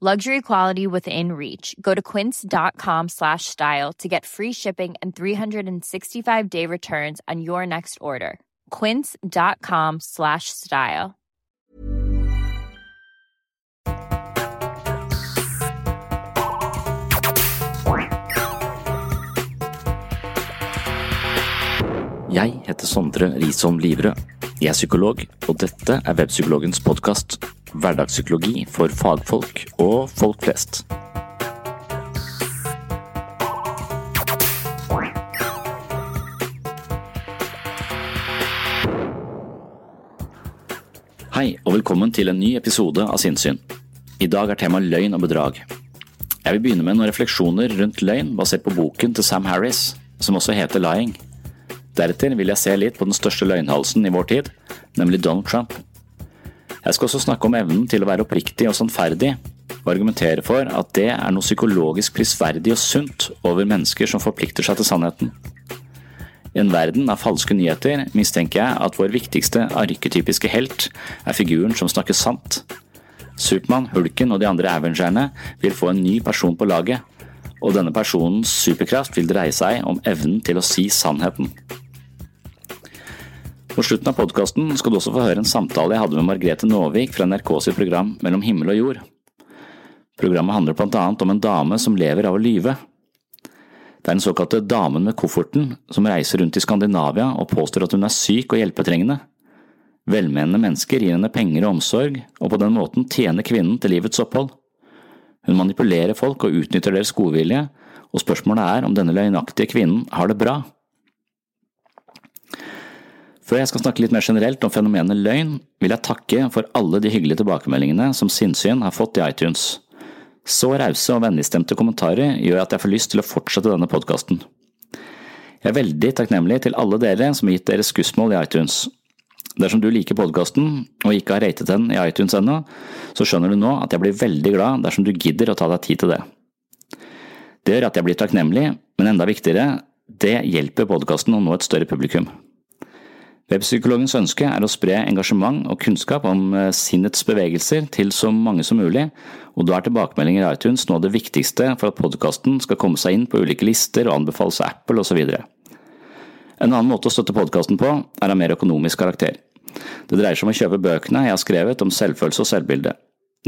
Luxury quality within reach. Go to quince.com slash style to get free shipping and 365 day returns on your next order. Quince.com slash style. Jeg heter Sondre Risom Livrød. Jeg er psykolog, og dette er Webpsykologens podkast. Hverdagspsykologi for fagfolk og folk flest. Hei, og velkommen til en ny episode av Sinnssyn. I dag er temaet løgn og bedrag. Jeg vil begynne med noen refleksjoner rundt løgn basert på boken til Sam Harris, som også heter Lying. Deretter vil jeg se litt på den største løgnhalsen i vår tid, nemlig Donald Trump. Jeg skal også snakke om evnen til å være oppriktig og sannferdig, og argumentere for at det er noe psykologisk prisverdig og sunt over mennesker som forplikter seg til sannheten. I en verden av falske nyheter mistenker jeg at vår viktigste arketypiske helt er figuren som snakker sant. Supermann, Hulken og de andre Avengerne vil få en ny person på laget, og denne personens superkraft vil dreie seg om evnen til å si sannheten. På slutten av podkasten skal du også få høre en samtale jeg hadde med Margrethe Nåvik fra NRK sitt program Mellom himmel og jord. Programmet handler blant annet om en dame som lever av å lyve. Det er den såkalte damen med kofferten som reiser rundt i Skandinavia og påstår at hun er syk og hjelpetrengende. Velmenende mennesker gir henne penger og omsorg, og på den måten tjener kvinnen til livets opphold. Hun manipulerer folk og utnytter deres godvilje, og spørsmålet er om denne løgnaktige kvinnen har det bra. Før jeg skal snakke litt mer generelt om fenomenet løgn, vil jeg takke for alle de hyggelige tilbakemeldingene som Sinnsyn har fått i iTunes. Så rause og vennligstemte kommentarer gjør at jeg får lyst til å fortsette denne podkasten. Jeg er veldig takknemlig til alle dere som har gitt deres skussmål i iTunes. Dersom du liker podkasten og ikke har ratet den i iTunes ennå, så skjønner du nå at jeg blir veldig glad dersom du gidder å ta deg tid til det. Det gjør at jeg blir takknemlig, men enda viktigere, det hjelper podkasten å nå et større publikum. Webpsykologens ønske er å spre engasjement og kunnskap om eh, sinnets bevegelser til så mange som mulig, og da er tilbakemeldinger i iTunes noe av det viktigste for at podkasten skal komme seg inn på ulike lister og anbefales av Apple osv. En annen måte å støtte podkasten på er av mer økonomisk karakter. Det dreier seg om å kjøpe bøkene jeg har skrevet om selvfølelse og selvbilde.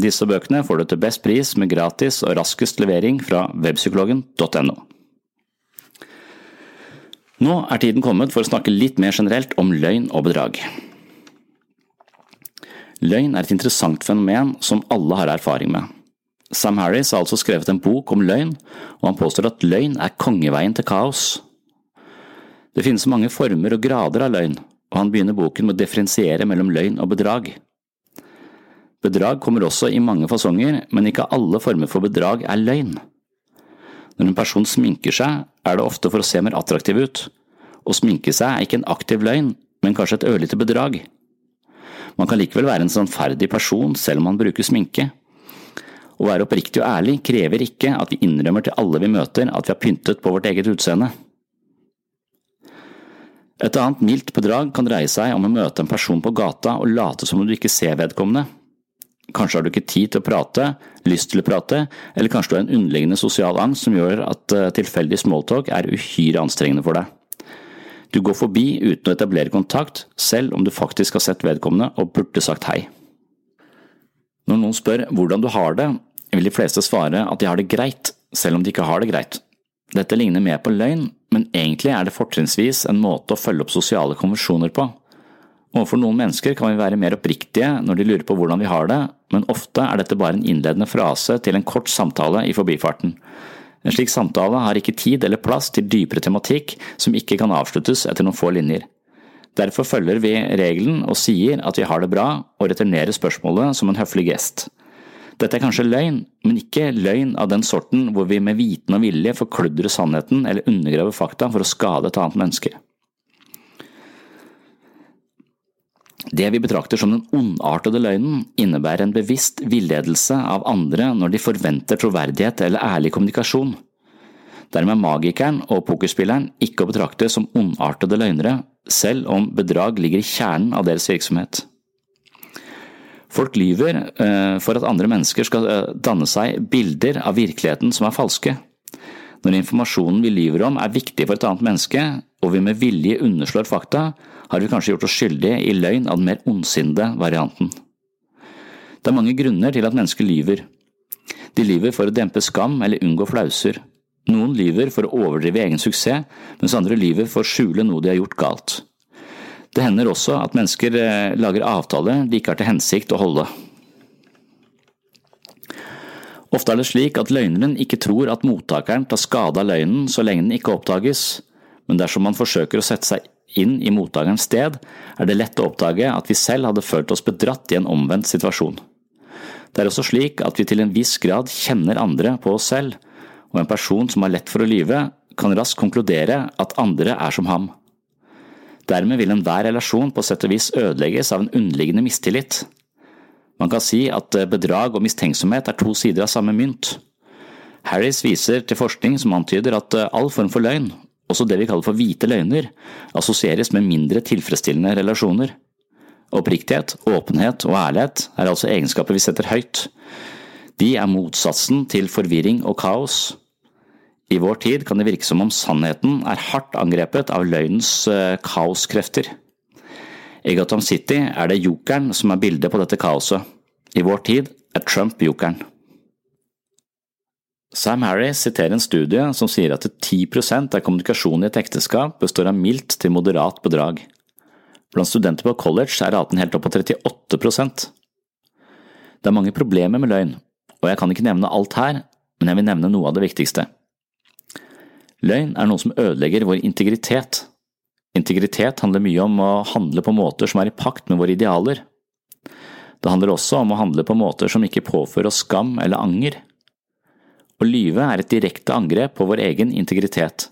Disse bøkene får du til best pris med gratis og raskest levering fra webpsykologen.no. Nå er tiden kommet for å snakke litt mer generelt om løgn og bedrag. Løgn er et interessant fenomen som alle har erfaring med. Sam Harris har altså skrevet en bok om løgn, og han påstår at løgn er kongeveien til kaos. Det finnes mange former og grader av løgn, og han begynner boken med å differensiere mellom løgn og bedrag. Bedrag kommer også i mange fasonger, men ikke alle former for bedrag er løgn. Når en person sminker seg, er det ofte for å se mer attraktiv ut. Å sminke seg er ikke en aktiv løgn, men kanskje et ørlite bedrag. Man kan likevel være en sannferdig person selv om man bruker sminke. Å være oppriktig og ærlig krever ikke at vi innrømmer til alle vi møter at vi har pyntet på vårt eget utseende. Et annet mildt bedrag kan dreie seg om å møte en person på gata og late som om du ikke ser vedkommende. Kanskje har du ikke tid til å prate, lyst til å prate, eller kanskje du har en underliggende sosial angst som gjør at eh, tilfeldig smalltalk er uhyre anstrengende for deg. Du går forbi uten å etablere kontakt, selv om du faktisk har sett vedkommende og burde sagt hei. Når noen spør hvordan du har det, vil de fleste svare at de har det greit, selv om de ikke har det greit. Dette ligner mer på løgn, men egentlig er det fortrinnsvis en måte å følge opp sosiale konvensjoner på. Overfor noen mennesker kan vi være mer oppriktige når de lurer på hvordan vi har det, men ofte er dette bare en innledende frase til en kort samtale i forbifarten. En slik samtale har ikke tid eller plass til dypere tematikk som ikke kan avsluttes etter noen få linjer. Derfor følger vi regelen og sier at vi har det bra, og returnerer spørsmålet som en høflig gest. Dette er kanskje løgn, men ikke løgn av den sorten hvor vi med viten og vilje forkludrer sannheten eller undergraver fakta for å skade et annet menneske. Det vi betrakter som den ondartede løgnen, innebærer en bevisst villedelse av andre når de forventer troverdighet eller ærlig kommunikasjon. Dermed er magikeren og pokerspilleren ikke å betrakte som ondartede løgnere, selv om bedrag ligger i kjernen av deres virksomhet. Folk lyver eh, for at andre mennesker skal eh, danne seg bilder av virkeligheten som er falske. Når informasjonen vi lyver om er viktig for et annet menneske, og vi med vilje underslår fakta, har vi kanskje gjort oss skyldige i løgn av den mer ondsinnede varianten. Det er mange grunner til at mennesker lyver. De lyver for å dempe skam eller unngå flauser. Noen lyver for å overdrive egen suksess, mens andre lyver for å skjule noe de har gjort galt. Det hender også at mennesker eh, lager avtaler de ikke har til hensikt å holde. Ofte er det slik at løgneren ikke tror at mottakeren tar skade av løgnen så lenge den ikke oppdages, men dersom man forsøker å sette seg inn i mottakerens sted, er det lett å oppdage at vi selv hadde følt oss bedratt i en omvendt situasjon. Det er også slik at vi til en viss grad kjenner andre på oss selv, og en person som har lett for å lyve, kan raskt konkludere at andre er som ham. Dermed vil enhver relasjon på sett og vis ødelegges av en underliggende mistillit. Man kan si at bedrag og mistenksomhet er to sider av samme mynt. Harris viser til forskning som antyder at all form for løgn, også det vi kaller for hvite løgner, assosieres med mindre tilfredsstillende relasjoner. Oppriktighet, åpenhet og ærlighet er altså egenskaper vi setter høyt. De er motsatsen til forvirring og kaos. I vår tid kan det virke som om sannheten er hardt angrepet av løgnens eh, kaoskrefter. I Gotham City er det jokeren som er bildet på dette kaoset. I vår tid er Trump jokeren. Sam Harris siterer en studie som sier at 10% av kommunikasjonen i et ekteskap består av mildt til moderat bedrag. Blant studenter på college er raten helt opp på 38% Det er mange problemer med løgn, og jeg kan ikke nevne alt her, men jeg vil nevne noe av det viktigste. Løgn er noe som ødelegger vår integritet. Integritet handler mye om å handle på måter som er i pakt med våre idealer. Det handler også om å handle på måter som ikke påfører oss skam eller anger. Å lyve er et direkte angrep på vår egen integritet.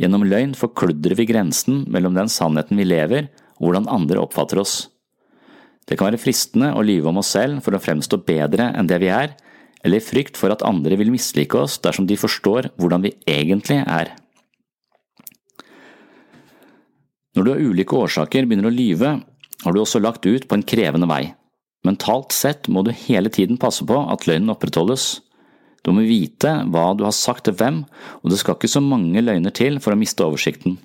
Gjennom løgn forkludrer vi grensen mellom den sannheten vi lever og hvordan andre oppfatter oss. Det kan være fristende å lyve om oss selv for å fremstå bedre enn det vi er, eller i frykt for at andre vil mislike oss dersom de forstår hvordan vi egentlig er. Når du av ulike årsaker begynner å lyve, har du også lagt ut på en krevende vei. Mentalt sett må du hele tiden passe på at løgnen opprettholdes. Du må vite hva du har sagt til hvem, og det skal ikke så mange løgner til for å miste oversikten.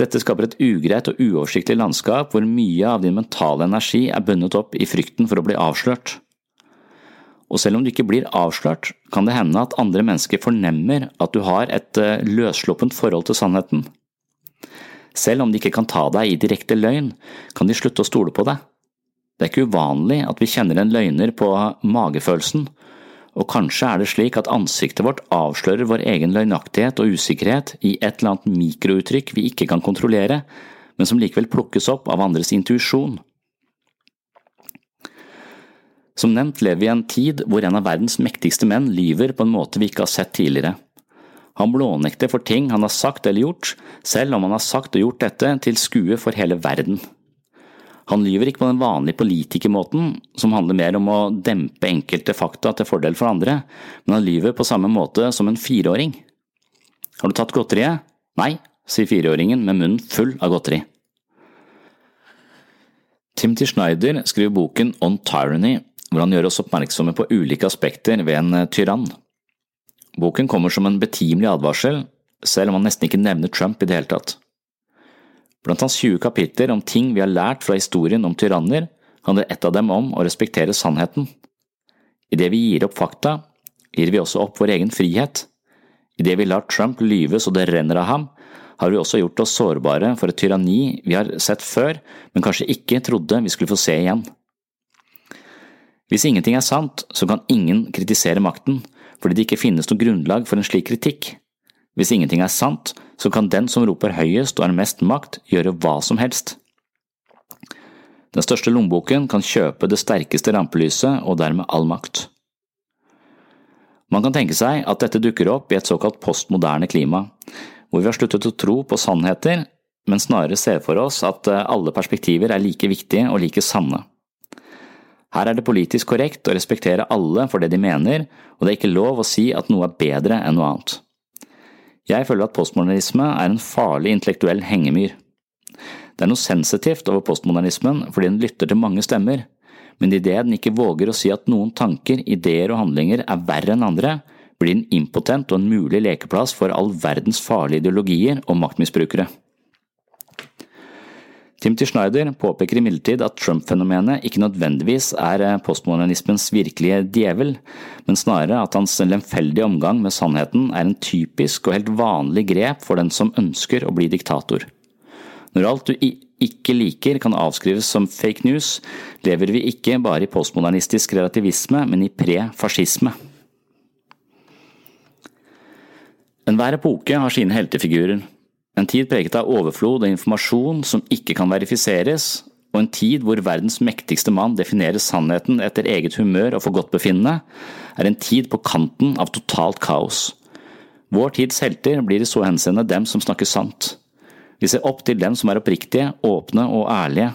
Dette skaper et ugreit og uoversiktlig landskap hvor mye av din mentale energi er bundet opp i frykten for å bli avslørt. Og selv om du ikke blir avslørt, kan det hende at andre mennesker fornemmer at du har et eh, løssluppent forhold til sannheten. Selv om de ikke kan ta deg i direkte løgn, kan de slutte å stole på deg. Det er ikke uvanlig at vi kjenner en løgner på magefølelsen, og kanskje er det slik at ansiktet vårt avslører vår egen løgnaktighet og usikkerhet i et eller annet mikrouttrykk vi ikke kan kontrollere, men som likevel plukkes opp av andres intuisjon. Som nevnt lever vi i en tid hvor en av verdens mektigste menn lyver på en måte vi ikke har sett tidligere. Han blånekter for ting han har sagt eller gjort, selv om han har sagt og gjort dette til skue for hele verden. Han lyver ikke på den vanlige politikermåten, som handler mer om å dempe enkelte fakta til fordel for andre, men han lyver på samme måte som en fireåring. Har du tatt godteriet? Nei, sier fireåringen med munnen full av godteri. Timothy Schneider skriver boken On Tyranny, hvor han gjør oss oppmerksomme på ulike aspekter ved en tyrann. Boken kommer som en betimelig advarsel, selv om han nesten ikke nevner Trump i det hele tatt. Blant hans 20 kapitler om ting vi har lært fra historien om tyranner, handler ett av dem om å respektere sannheten. Idet vi gir opp fakta, gir vi også opp vår egen frihet. Idet vi lar Trump lyve så det renner av ham, har vi også gjort oss sårbare for et tyranni vi har sett før, men kanskje ikke trodde vi skulle få se igjen. Hvis ingenting er sant, så kan ingen kritisere makten, fordi det ikke finnes noe grunnlag for en slik kritikk. Hvis ingenting er sant, så kan den som roper høyest og har mest makt, gjøre hva som helst. Den største lommeboken kan kjøpe det sterkeste rampelyset og dermed all makt. Man kan tenke seg at dette dukker opp i et såkalt postmoderne klima, hvor vi har sluttet å tro på sannheter, men snarere ser for oss at eh, alle perspektiver er like viktige og like sanne. Her er det politisk korrekt å respektere alle for det de mener, og det er ikke lov å si at noe er bedre enn noe annet. Jeg føler at postmodernisme er en farlig intellektuell hengemyr. Det er noe sensitivt over postmodernismen fordi den lytter til mange stemmer, men idet den ikke våger å si at noen tanker, ideer og handlinger er verre enn andre, blir den impotent og en mulig lekeplass for all verdens farlige ideologier og maktmisbrukere. Timothy Schneider påpeker imidlertid at Trump-fenomenet ikke nødvendigvis er eh, postmodernismens virkelige djevel, men snarere at hans lemfeldige omgang med sannheten er en typisk og helt vanlig grep for den som ønsker å bli diktator. Når alt du ikke liker kan avskrives som fake news, lever vi ikke bare i postmodernistisk relativisme, men i pre-fascisme. Enhver epoke har sine heltefigurer. En tid preget av overflod og informasjon som ikke kan verifiseres, og en tid hvor verdens mektigste mann definerer sannheten etter eget humør og forgodtbefinnende, er en tid på kanten av totalt kaos. Vår tids helter blir i så henseende dem som snakker sant. Vi ser opp til dem som er oppriktige, åpne og ærlige.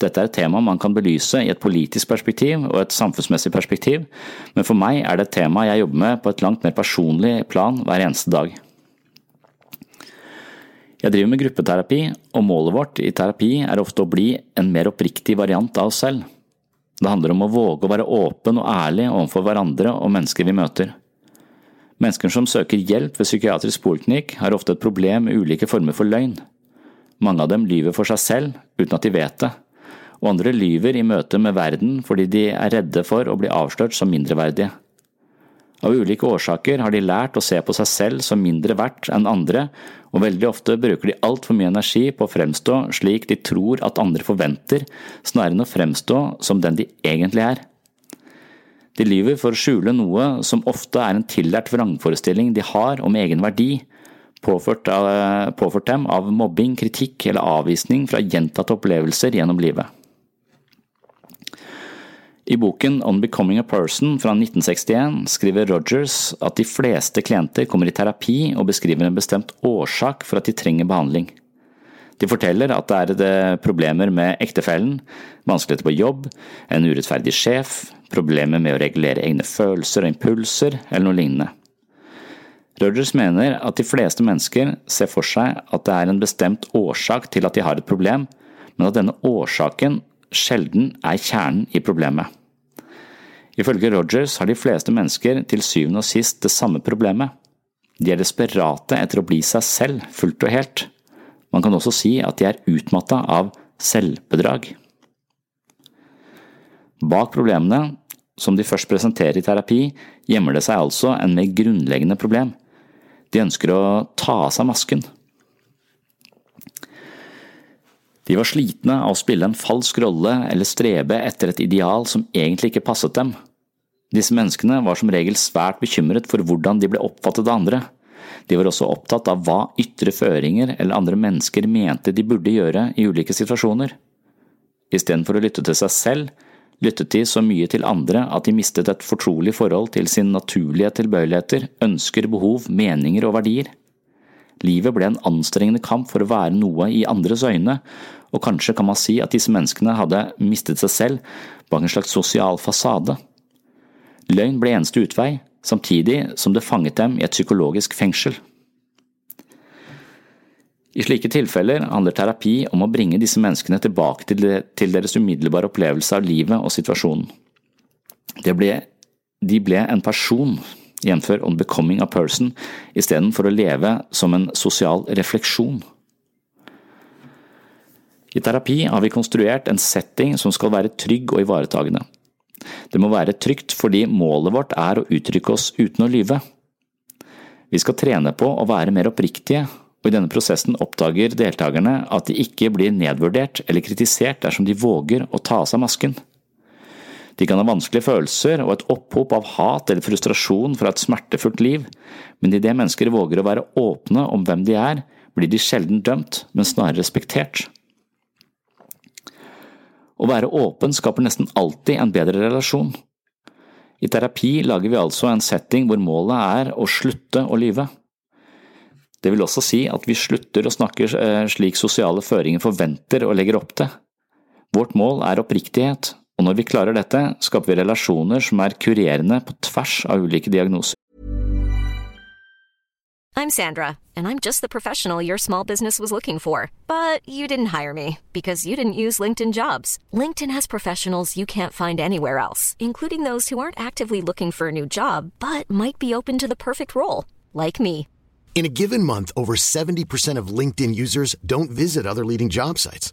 Dette er et tema man kan belyse i et politisk perspektiv og et samfunnsmessig perspektiv, men for meg er det et tema jeg jobber med på et langt mer personlig plan hver eneste dag. Jeg driver med gruppeterapi, og målet vårt i terapi er ofte å bli en mer oppriktig variant av oss selv. Det handler om å våge å være åpen og ærlig overfor hverandre og mennesker vi møter. Mennesker som søker hjelp ved psykiatrisk poliklinikk, har ofte et problem med ulike former for løgn. Mange av dem lyver for seg selv uten at de vet det, og andre lyver i møte med verden fordi de er redde for å bli avslørt som mindreverdige. Av ulike årsaker har de lært å se på seg selv som mindre verdt enn andre, og veldig ofte bruker de altfor mye energi på å fremstå slik de tror at andre forventer, snarere enn å fremstå som den de egentlig er. De lyver for å skjule noe som ofte er en tillært vrangforestilling de har om egen verdi, påført, av, påført dem av mobbing, kritikk eller avvisning fra gjentatte opplevelser gjennom livet. I boken On Becoming a Person fra 1961 skriver Rogers at de fleste klienter kommer i terapi og beskriver en bestemt årsak for at de trenger behandling. De forteller at det er problemer med ektefellen, vanskeligheter på jobb, en urettferdig sjef, problemer med å regulere egne følelser og impulser, eller noe lignende. Rogers mener at de fleste mennesker ser for seg at det er en bestemt årsak til at de har et problem, men at denne årsaken sjelden er kjernen i problemet. Ifølge Rogers har de fleste mennesker til syvende og sist det samme problemet. De er desperate etter å bli seg selv fullt og helt. Man kan også si at de er utmatta av selvbedrag. Bak problemene, som de først presenterer i terapi, gjemmer det seg altså en mer grunnleggende problem. De ønsker å ta av seg masken. De var slitne av å spille en falsk rolle eller strebe etter et ideal som egentlig ikke passet dem. Disse menneskene var som regel svært bekymret for hvordan de ble oppfattet av andre. De var også opptatt av hva ytre føringer eller andre mennesker mente de burde gjøre i ulike situasjoner. Istedenfor å lytte til seg selv, lyttet de så mye til andre at de mistet et fortrolig forhold til sine naturlige tilbøyeligheter, ønsker, behov, meninger og verdier. Livet ble en anstrengende kamp for å være noe i andres øyne, og kanskje kan man si at disse menneskene hadde mistet seg selv bak en slags sosial fasade. Løgn ble eneste utvei, samtidig som det fanget dem i et psykologisk fengsel. I slike tilfeller handler terapi om å bringe disse menneskene tilbake til deres umiddelbare opplevelse av livet og situasjonen. Ble, de ble en person, jf. On Becoming a Person, istedenfor å leve som en sosial refleksjon. I terapi har vi konstruert en setting som skal være trygg og ivaretagende. Det må være trygt fordi målet vårt er å uttrykke oss uten å lyve. Vi skal trene på å være mer oppriktige og i denne prosessen oppdager deltakerne at de ikke blir nedvurdert eller kritisert dersom de våger å ta av seg masken. De kan ha vanskelige følelser og et opphop av hat eller frustrasjon fra et smertefullt liv, men idet mennesker våger å være åpne om hvem de er, blir de sjelden dømt, men snarere respektert. Å være åpen skaper nesten alltid en bedre relasjon. I terapi lager vi altså en setting hvor målet er å slutte å lyve. Det vil også si at vi slutter å snakke eh, slik sosiale føringer forventer og legger opp til. Vårt mål er oppriktighet, og når vi klarer dette, skaper vi relasjoner som er kurerende på tvers av ulike diagnoser. I'm Sandra, and I'm just the professional your small business was looking for. But you didn't hire me because you didn't use LinkedIn jobs. LinkedIn has professionals you can't find anywhere else, including those who aren't actively looking for a new job but might be open to the perfect role, like me. In a given month, over 70% of LinkedIn users don't visit other leading job sites.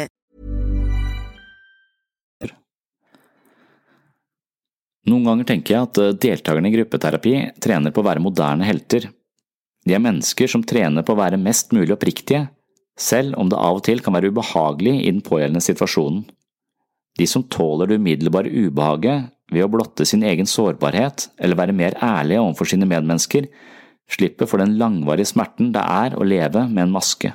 Noen ganger tenker jeg at eh, deltakerne i gruppeterapi trener på å være moderne helter. De er mennesker som trener på å være mest mulig oppriktige, selv om det av og til kan være ubehagelig i den pågjeldende situasjonen. De som tåler det umiddelbare ubehaget ved å blotte sin egen sårbarhet eller være mer ærlige overfor sine medmennesker, slipper for den langvarige smerten det er å leve med en maske.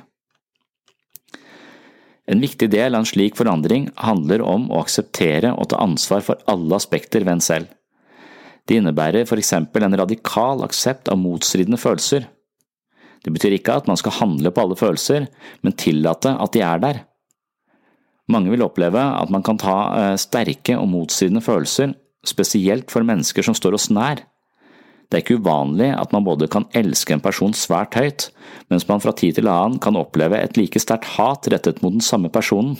En viktig del av en slik forandring handler om å akseptere og ta ansvar for alle aspekter ved en selv. Det innebærer for eksempel en radikal aksept av motstridende følelser. Det betyr ikke at man skal handle på alle følelser, men tillate at de er der. Mange vil oppleve at man kan ta eh, sterke og motstridende følelser, spesielt for mennesker som står oss nær. Det er ikke uvanlig at man både kan elske en person svært høyt, mens man fra tid til annen kan oppleve et like sterkt hat rettet mot den samme personen.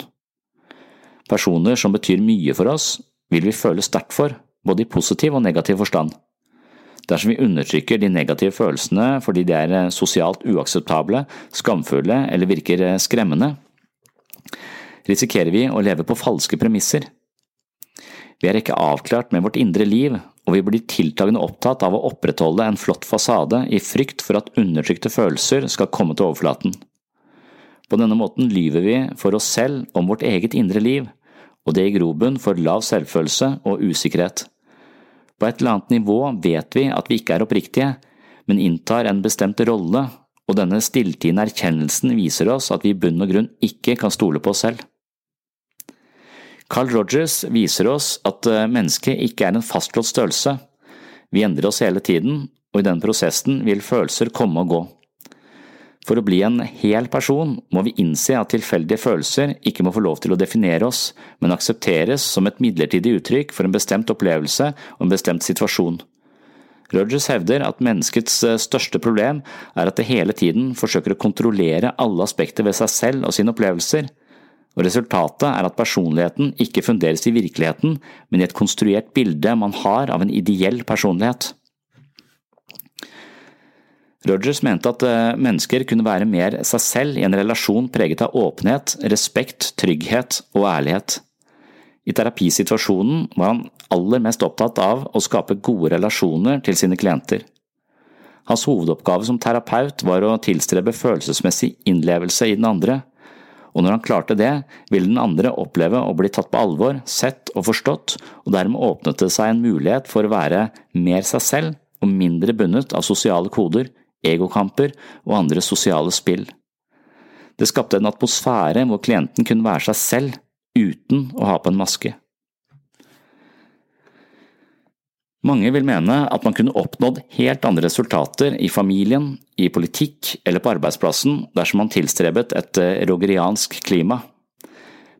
Personer som betyr mye for oss, vil vi føle sterkt for, både i positiv og negativ forstand. Dersom vi undertrykker de negative følelsene fordi de er eh, sosialt uakseptable, skamfulle eller virker eh, skremmende, risikerer vi å leve på falske premisser. Vi er ikke avklart med vårt indre liv, og vi blir tiltagende opptatt av å opprettholde en flott fasade i frykt for at undertrykte følelser skal komme til overflaten. På denne måten lyver vi for oss selv om vårt eget indre liv, og det gir grobunn for lav selvfølelse og usikkerhet. På et eller annet nivå vet vi at vi ikke er oppriktige, men inntar en bestemt rolle, og denne stilltiende erkjennelsen viser oss at vi i bunn og grunn ikke kan stole på oss selv. Carl Rogers viser oss at eh, mennesket ikke er en fastslått størrelse. Vi endrer oss hele tiden, og i den prosessen vil følelser komme og gå. For å bli en hel person må vi innse at tilfeldige følelser ikke må få lov til å definere oss, men aksepteres som et midlertidig uttrykk for en bestemt opplevelse og en bestemt situasjon. Rogers hevder at menneskets eh, største problem er at det hele tiden forsøker å kontrollere alle aspekter ved seg selv og sine opplevelser, og resultatet er at personligheten ikke funderes i virkeligheten, men i et konstruert bilde man har av en ideell personlighet. Rogers mente at eh, mennesker kunne være mer seg selv i en relasjon preget av åpenhet, respekt, trygghet og ærlighet. I terapisituasjonen var han aller mest opptatt av å skape gode relasjoner til sine klienter. Hans hovedoppgave som terapeut var å tilstrebe følelsesmessig innlevelse i den andre, og når han klarte det, ville den andre oppleve å bli tatt på alvor, sett og forstått, og dermed åpnet det seg en mulighet for å være mer seg selv og mindre bundet av sosiale koder, egokamper og andre sosiale spill. Det skapte en atmosfære hvor klienten kunne være seg selv uten å ha på en maske. Mange vil mene at man kunne oppnådd helt andre resultater i familien, i politikk eller på arbeidsplassen dersom man tilstrebet et eh, rogeriansk klima.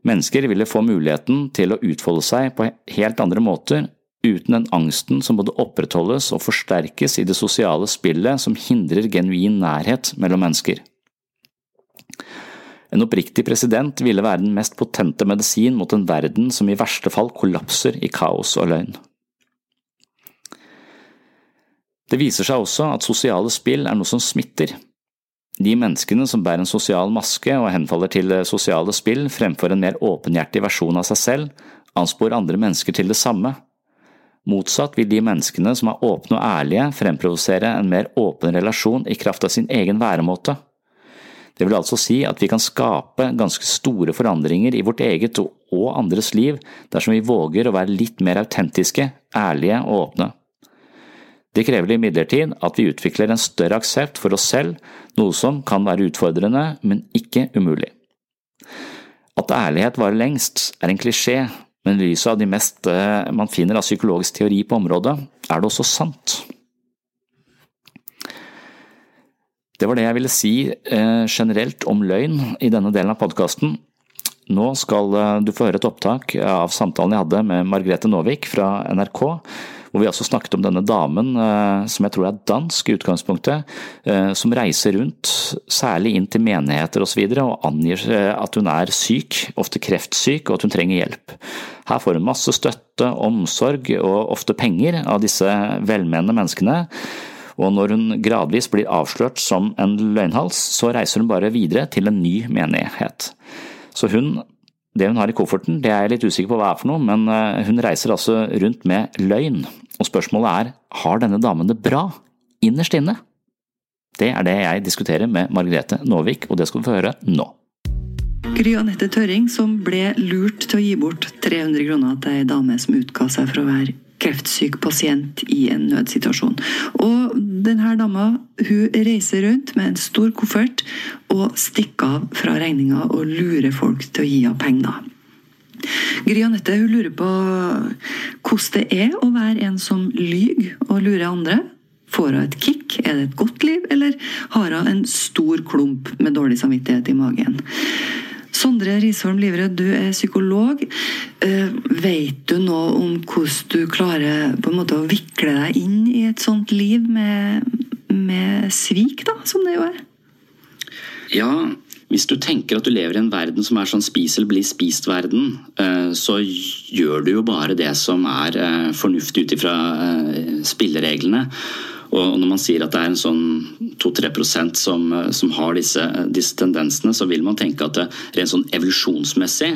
Mennesker ville få muligheten til å utfolde seg på helt andre måter, uten den angsten som både opprettholdes og forsterkes i det sosiale spillet som hindrer genuin nærhet mellom mennesker. En oppriktig president ville være den mest potente medisin mot en verden som i verste fall kollapser i kaos og løgn. Det viser seg også at sosiale spill er noe som smitter. De menneskene som bærer en sosial maske og henfaller til sosiale spill fremfor en mer åpenhjertig versjon av seg selv, anspor andre mennesker til det samme. Motsatt vil de menneskene som er åpne og ærlige, fremprovosere en mer åpen relasjon i kraft av sin egen væremåte. Det vil altså si at vi kan skape ganske store forandringer i vårt eget og andres liv dersom vi våger å være litt mer autentiske, ærlige og åpne. Det krever imidlertid at vi utvikler en større aksept for oss selv, noe som kan være utfordrende, men ikke umulig. At ærlighet varer lengst, er en klisjé, men i lyset av de meste man finner av psykologisk teori på området, er det også sant. Det var det jeg ville si eh, generelt om løgn i denne delen av podkasten. Nå skal eh, du få høre et opptak av samtalen jeg hadde med Margrethe Nåvik fra NRK hvor vi også snakket om denne damen, eh, som jeg tror er dansk i utgangspunktet, eh, som reiser rundt, særlig inn til menigheter osv., og, så og angir eh, at hun er syk, ofte kreftsyk, og at hun trenger hjelp. Her får hun masse støtte, omsorg og ofte penger av disse velmenende menneskene. Og når hun gradvis blir avslørt som en løgnhals, så reiser hun bare videre til en ny menighet. Så hun det hun har i kofferten, det er jeg litt usikker på hva er for noe, men hun reiser altså rundt med løgn. Og spørsmålet er, har denne damen det bra innerst inne? Det er det jeg diskuterer med Margrethe Nåvik, og det skal vi få høre nå. Gry Anette Tørring som ble lurt til å gi bort 300 kroner til ei dame som utga seg for å være kreftsyk pasient i en nødsituasjon. Og denne dama hun reiser rundt med en stor koffert og stikker av fra regninga og lurer folk til å gi henne penger. Gry Anette hun lurer på hvordan det er å være en som lyver og lurer andre. Får hun et kick? Er det et godt liv? Eller har hun en stor klump med dårlig samvittighet i magen? Sondre Risholm Liverød, du er psykolog. Uh, vet du noe om hvordan du klarer måte å vikle deg inn i et sånt liv med, med svik, da, som det jo er? Ja, hvis du tenker at du lever i en verden som er sånn spis eller bli spist-verden, uh, så gjør du jo bare det som er uh, fornuftig ut ifra spillereglene. Og når man sier at det er en sånn 2-3% som, som har disse, disse, tendensene, så vil man tenke at det, rent sånn evolusjonsmessig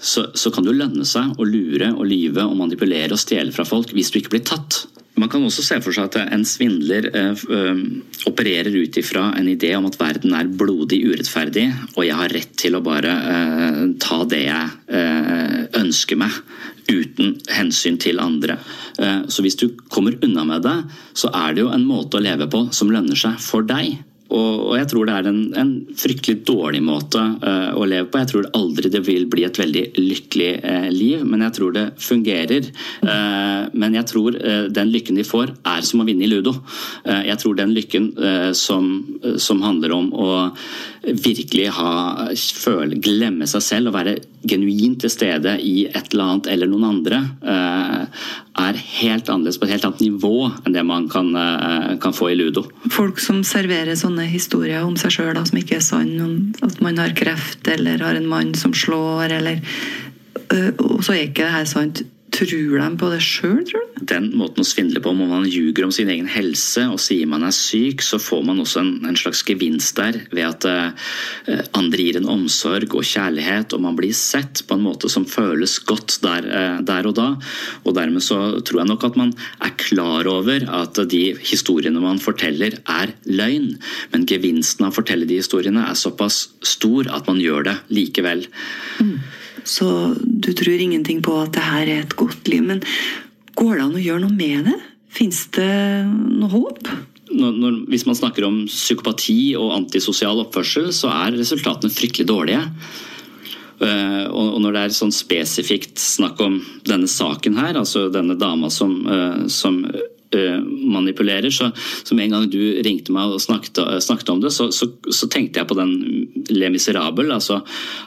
så, så kan det lønne seg å lure og lyve og manipulere og stjele fra folk hvis du ikke blir tatt. Man kan også se for seg at en svindler eh, eh, opererer ut ifra en idé om at verden er blodig urettferdig, og jeg har rett til å bare eh, ta det jeg eh, ønsker meg, uten hensyn til andre. Eh, så hvis du kommer unna med det, så er det jo en måte å leve på som lønner seg for deg. Og, jeg tror det er en, en fryktelig dårlig måte uh, å leve på. Jeg tror aldri det vil bli et veldig lykkelig uh, liv, men jeg tror det fungerer. Men jeg tror den lykken de får, er som å vinne i ludo. jeg tror den lykken som, som, handler om å virkelig ha, føle, glemme seg selv og være genuint til stede i et eller annet eller noen andre, er helt annerledes på et helt annet nivå enn det man kan, kan få i ludo. Folk som serverer sånne historier om seg sjøl som ikke er sann, om at man har kreft eller har en mann som slår, eller øh, Og så er ikke det her sant. Tror de på det sjøl, tror du? Den måten å svindle på, om man ljuger om sin egen helse og sier man er syk, så får man også en, en slags gevinst der ved at eh, andre gir en omsorg og kjærlighet, og man blir sett på en måte som føles godt der, eh, der og da. Og dermed så tror jeg nok at man er klar over at de historiene man forteller, er løgn. Men gevinsten av å fortelle de historiene er såpass stor at man gjør det likevel. Mm. Så du tror ingenting på at det her er et godt liv. Men går det an å gjøre noe med det? Fins det noe håp? Når, når, hvis man snakker om psykopati og antisosial oppførsel, så er resultatene fryktelig dårlige. Uh, og når det er sånn spesifikt snakk om denne saken her, altså denne dama som, uh, som manipulerer, så, så med en gang du ringte meg og snakket, snakket om det, så, så, så, tenkte jeg på den Le Miserable, altså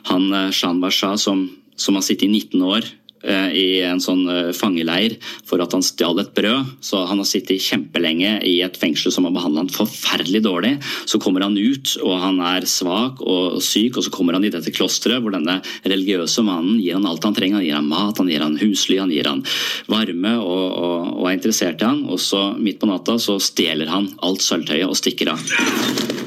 han Jean Bachat som, som har sittet i 19 år Eh, i en sånn eh, fangeleir for at han stjal et brød. Så han har sittet kjempelenge i et fengsel som har behandla han forferdelig dårlig. Så kommer han ut, og han er svak og syk, og så kommer han i dette klosteret hvor denne religiøse mannen gir han alt han trenger. Han gir han mat, han gir han husly, han gir han varme og, og, og er interessert i han. Og så midt på natta så stjeler han alt sølvtøyet og stikker av.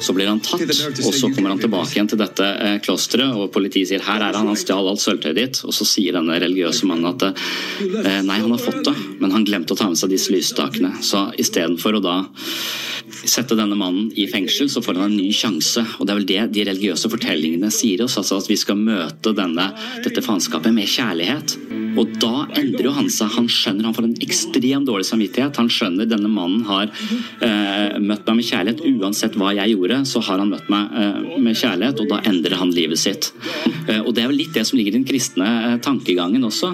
Så blir han tatt, og så kommer han tilbake igjen til dette eh, klosteret, og politiet sier her er han, han stjal alt sølvtøyet ditt. Og så sier denne religiøse mannen at eh, nei, han har fått det, men han glemte å ta med seg disse lysstakene. Så istedenfor å da sette denne mannen i fengsel, så får han en ny sjanse. Og det er vel det de religiøse fortellingene sier oss, altså at vi skal møte denne, dette faenskapet med kjærlighet. Og da endrer jo han seg. Han skjønner han får en ekstremt dårlig samvittighet. Han skjønner denne mannen har eh, møtt meg med kjærlighet. Uansett hva jeg gjorde, så har han møtt meg eh, med kjærlighet, og da endrer han livet sitt. Eh, og det er vel litt det som ligger i den kristne eh, tankegangen også.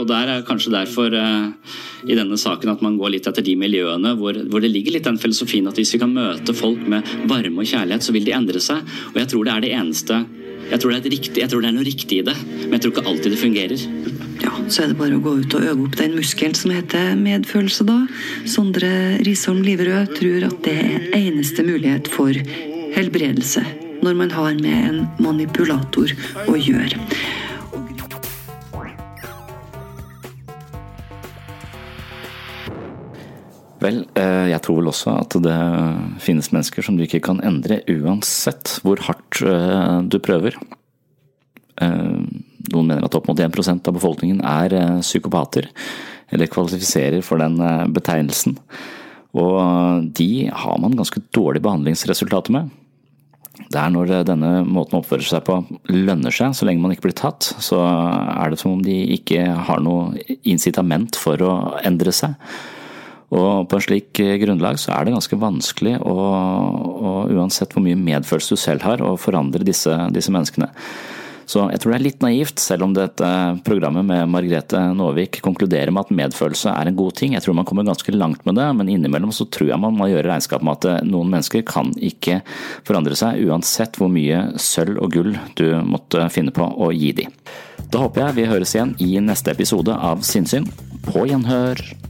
Og der er kanskje derfor i denne saken at man går litt etter de miljøene hvor, hvor, det ligger litt den filosofien at hvis vi kan møte folk med varme og kjærlighet, så vil de endre seg. Og jeg tror det er det eneste jeg tror, det er riktig, jeg tror det er noe riktig i det, men jeg tror ikke alltid det fungerer. Ja, Så er det bare å gå ut og øve opp den muskelen som heter medfølelse, da. Sondre Risholm Liverød tror at det er eneste mulighet for helbredelse når man har med en manipulator å gjøre. Vel, eh, jeg tror vel også at det finnes mennesker som du ikke kan endre uansett hvor hardt eh, du prøver. Eh, noen mener at opp mot 1% av befolkningen er psykopater, eller kvalifiserer for den betegnelsen. Og de har man ganske dårlige behandlingsresultater med. det er når denne måten å oppføre seg på lønner seg, så lenge man ikke blir tatt, så er det som om de ikke har noe incitament for å endre seg. Og på en slik grunnlag så er det ganske vanskelig å uansett hvor mye medfølelse du selv har, å forandre disse, disse menneskene. Så jeg tror det er litt naivt, selv om dette programmet med Margrethe Nåvik konkluderer med at medfølelse er en god ting. Jeg tror man kommer ganske langt med det, men innimellom så tror jeg man må gjøre regnskap med at noen mennesker kan ikke forandre seg, uansett hvor mye sølv og gull du måtte finne på å gi de. Da håper jeg vi høres igjen i neste episode av Sinnsyn. På gjenhør!